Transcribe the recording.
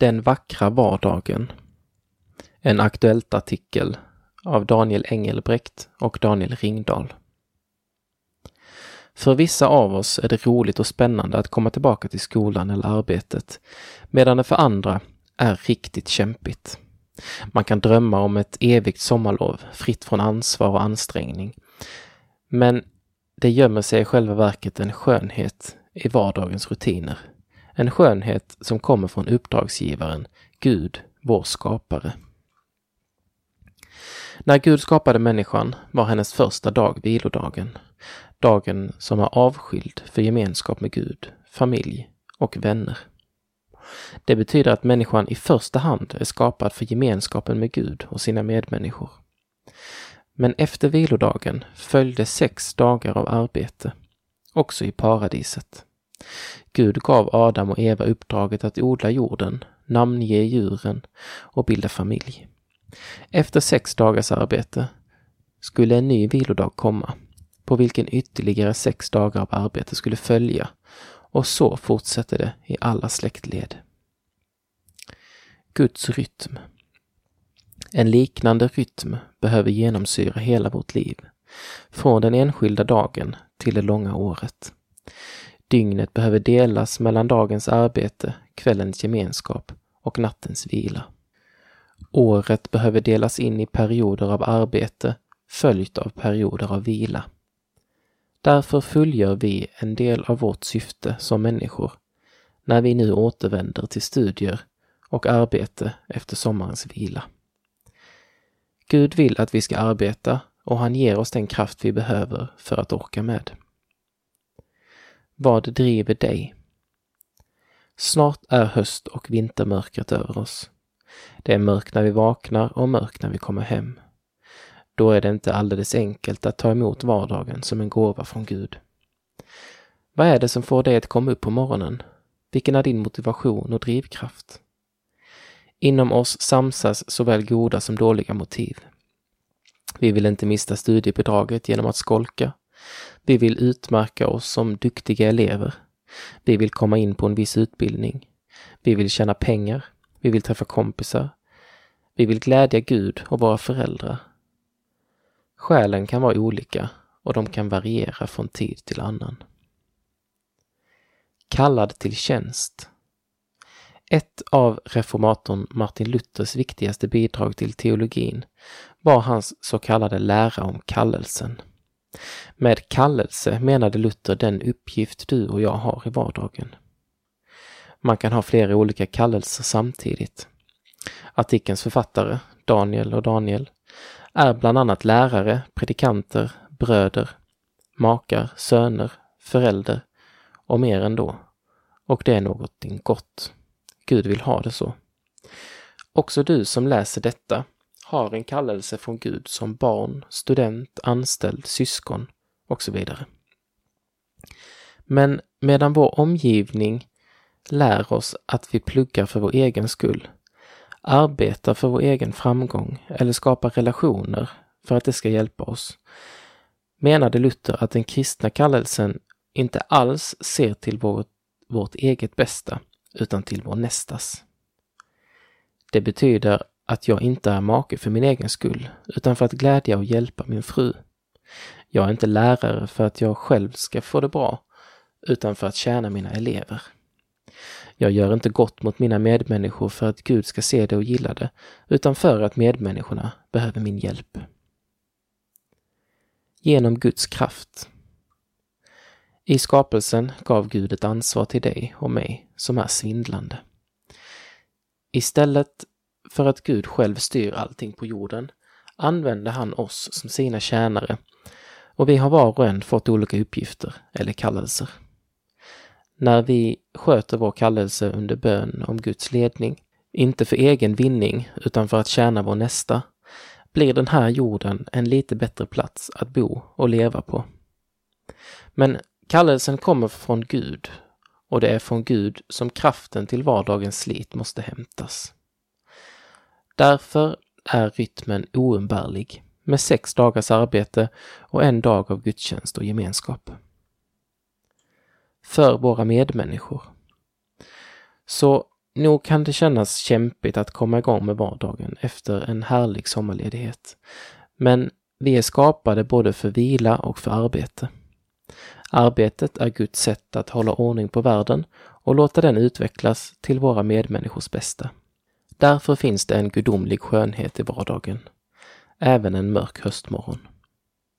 Den vackra vardagen. En aktuellt artikel av Daniel Engelbrekt och Daniel Ringdahl. För vissa av oss är det roligt och spännande att komma tillbaka till skolan eller arbetet, medan det för andra är riktigt kämpigt. Man kan drömma om ett evigt sommarlov, fritt från ansvar och ansträngning. Men det gömmer sig i själva verket en skönhet i vardagens rutiner. En skönhet som kommer från uppdragsgivaren, Gud, vår skapare. När Gud skapade människan var hennes första dag vilodagen. Dagen som är avskild för gemenskap med Gud, familj och vänner. Det betyder att människan i första hand är skapad för gemenskapen med Gud och sina medmänniskor. Men efter vilodagen följde sex dagar av arbete, också i paradiset. Gud gav Adam och Eva uppdraget att odla jorden, namnge djuren och bilda familj. Efter sex dagars arbete skulle en ny vilodag komma, på vilken ytterligare sex dagar av arbete skulle följa och så fortsätter det i alla släktled. Guds rytm. En liknande rytm behöver genomsyra hela vårt liv, från den enskilda dagen till det långa året. Dygnet behöver delas mellan dagens arbete, kvällens gemenskap och nattens vila. Året behöver delas in i perioder av arbete följt av perioder av vila. Därför fullgör vi en del av vårt syfte som människor när vi nu återvänder till studier och arbete efter sommarens vila. Gud vill att vi ska arbeta och han ger oss den kraft vi behöver för att orka med. Vad driver dig? Snart är höst och vintermörkret över oss. Det är mörkt när vi vaknar och mörkt när vi kommer hem. Då är det inte alldeles enkelt att ta emot vardagen som en gåva från Gud. Vad är det som får dig att komma upp på morgonen? Vilken är din motivation och drivkraft? Inom oss samsas såväl goda som dåliga motiv. Vi vill inte mista studiebidraget genom att skolka. Vi vill utmärka oss som duktiga elever. Vi vill komma in på en viss utbildning. Vi vill tjäna pengar. Vi vill träffa kompisar. Vi vill glädja Gud och våra föräldrar. Skälen kan vara olika och de kan variera från tid till annan. Kallad till tjänst. Ett av reformatorn Martin Luthers viktigaste bidrag till teologin var hans så kallade lära om kallelsen. Med kallelse menade Luther den uppgift du och jag har i vardagen. Man kan ha flera olika kallelser samtidigt. Artikelns författare, Daniel och Daniel, är bland annat lärare, predikanter, bröder, makar, söner, förälder och mer ändå. Och det är någonting gott. Gud vill ha det så. Också du som läser detta har en kallelse från Gud som barn, student, anställd, syskon och så vidare. Men medan vår omgivning lär oss att vi pluggar för vår egen skull, arbetar för vår egen framgång eller skapar relationer för att det ska hjälpa oss, menade Luther att den kristna kallelsen inte alls ser till vårt, vårt eget bästa, utan till vår nästas. Det betyder att jag inte är make för min egen skull, utan för att glädja och hjälpa min fru. Jag är inte lärare för att jag själv ska få det bra, utan för att tjäna mina elever. Jag gör inte gott mot mina medmänniskor för att Gud ska se det och gilla det, utan för att medmänniskorna behöver min hjälp. Genom Guds kraft. I skapelsen gav Gud ett ansvar till dig och mig som är svindlande. Istället för att Gud själv styr allting på jorden använder han oss som sina tjänare och vi har var och en fått olika uppgifter eller kallelser. När vi sköter vår kallelse under bön om Guds ledning, inte för egen vinning utan för att tjäna vår nästa, blir den här jorden en lite bättre plats att bo och leva på. Men kallelsen kommer från Gud och det är från Gud som kraften till vardagens slit måste hämtas. Därför är rytmen oumbärlig med sex dagars arbete och en dag av gudstjänst och gemenskap. För våra medmänniskor. Så Nog kan det kännas kämpigt att komma igång med vardagen efter en härlig sommarledighet. Men vi är skapade både för vila och för arbete. Arbetet är Guds sätt att hålla ordning på världen och låta den utvecklas till våra medmänniskors bästa. Därför finns det en gudomlig skönhet i vardagen, även en mörk höstmorgon.